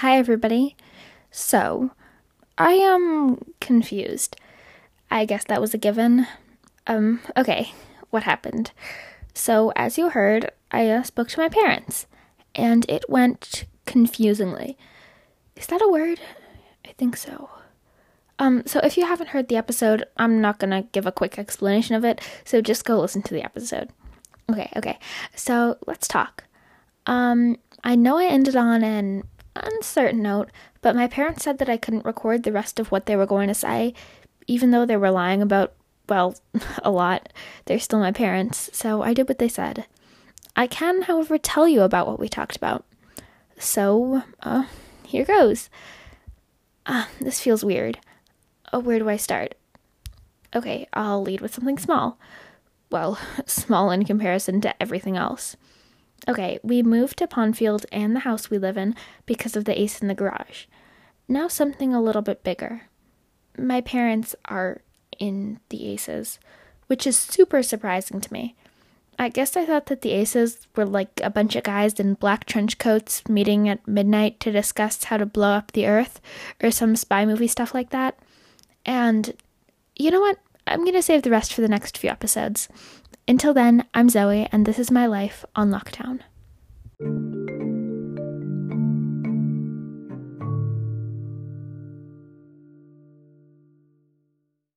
Hi, everybody. So, I am confused. I guess that was a given. Um, okay, what happened? So, as you heard, I uh, spoke to my parents, and it went confusingly. Is that a word? I think so. Um, so if you haven't heard the episode, I'm not gonna give a quick explanation of it, so just go listen to the episode. Okay, okay. So let's talk. Um, I know I ended on an uncertain note, but my parents said that I couldn't record the rest of what they were going to say, even though they were lying about, well, a lot. They're still my parents, so I did what they said. I can, however, tell you about what we talked about. So, uh, here goes. Uh, this feels weird. Oh, where do I start? Okay, I'll lead with something small. Well, small in comparison to everything else. Okay, we moved to Pondfield and the house we live in because of the ace in the garage. Now something a little bit bigger. My parents are in the aces, which is super surprising to me. I guess I thought that the aces were like a bunch of guys in black trench coats meeting at midnight to discuss how to blow up the earth or some spy movie stuff like that. And you know what? I'm going to save the rest for the next few episodes. Until then, I'm Zoe, and this is my life on Lockdown.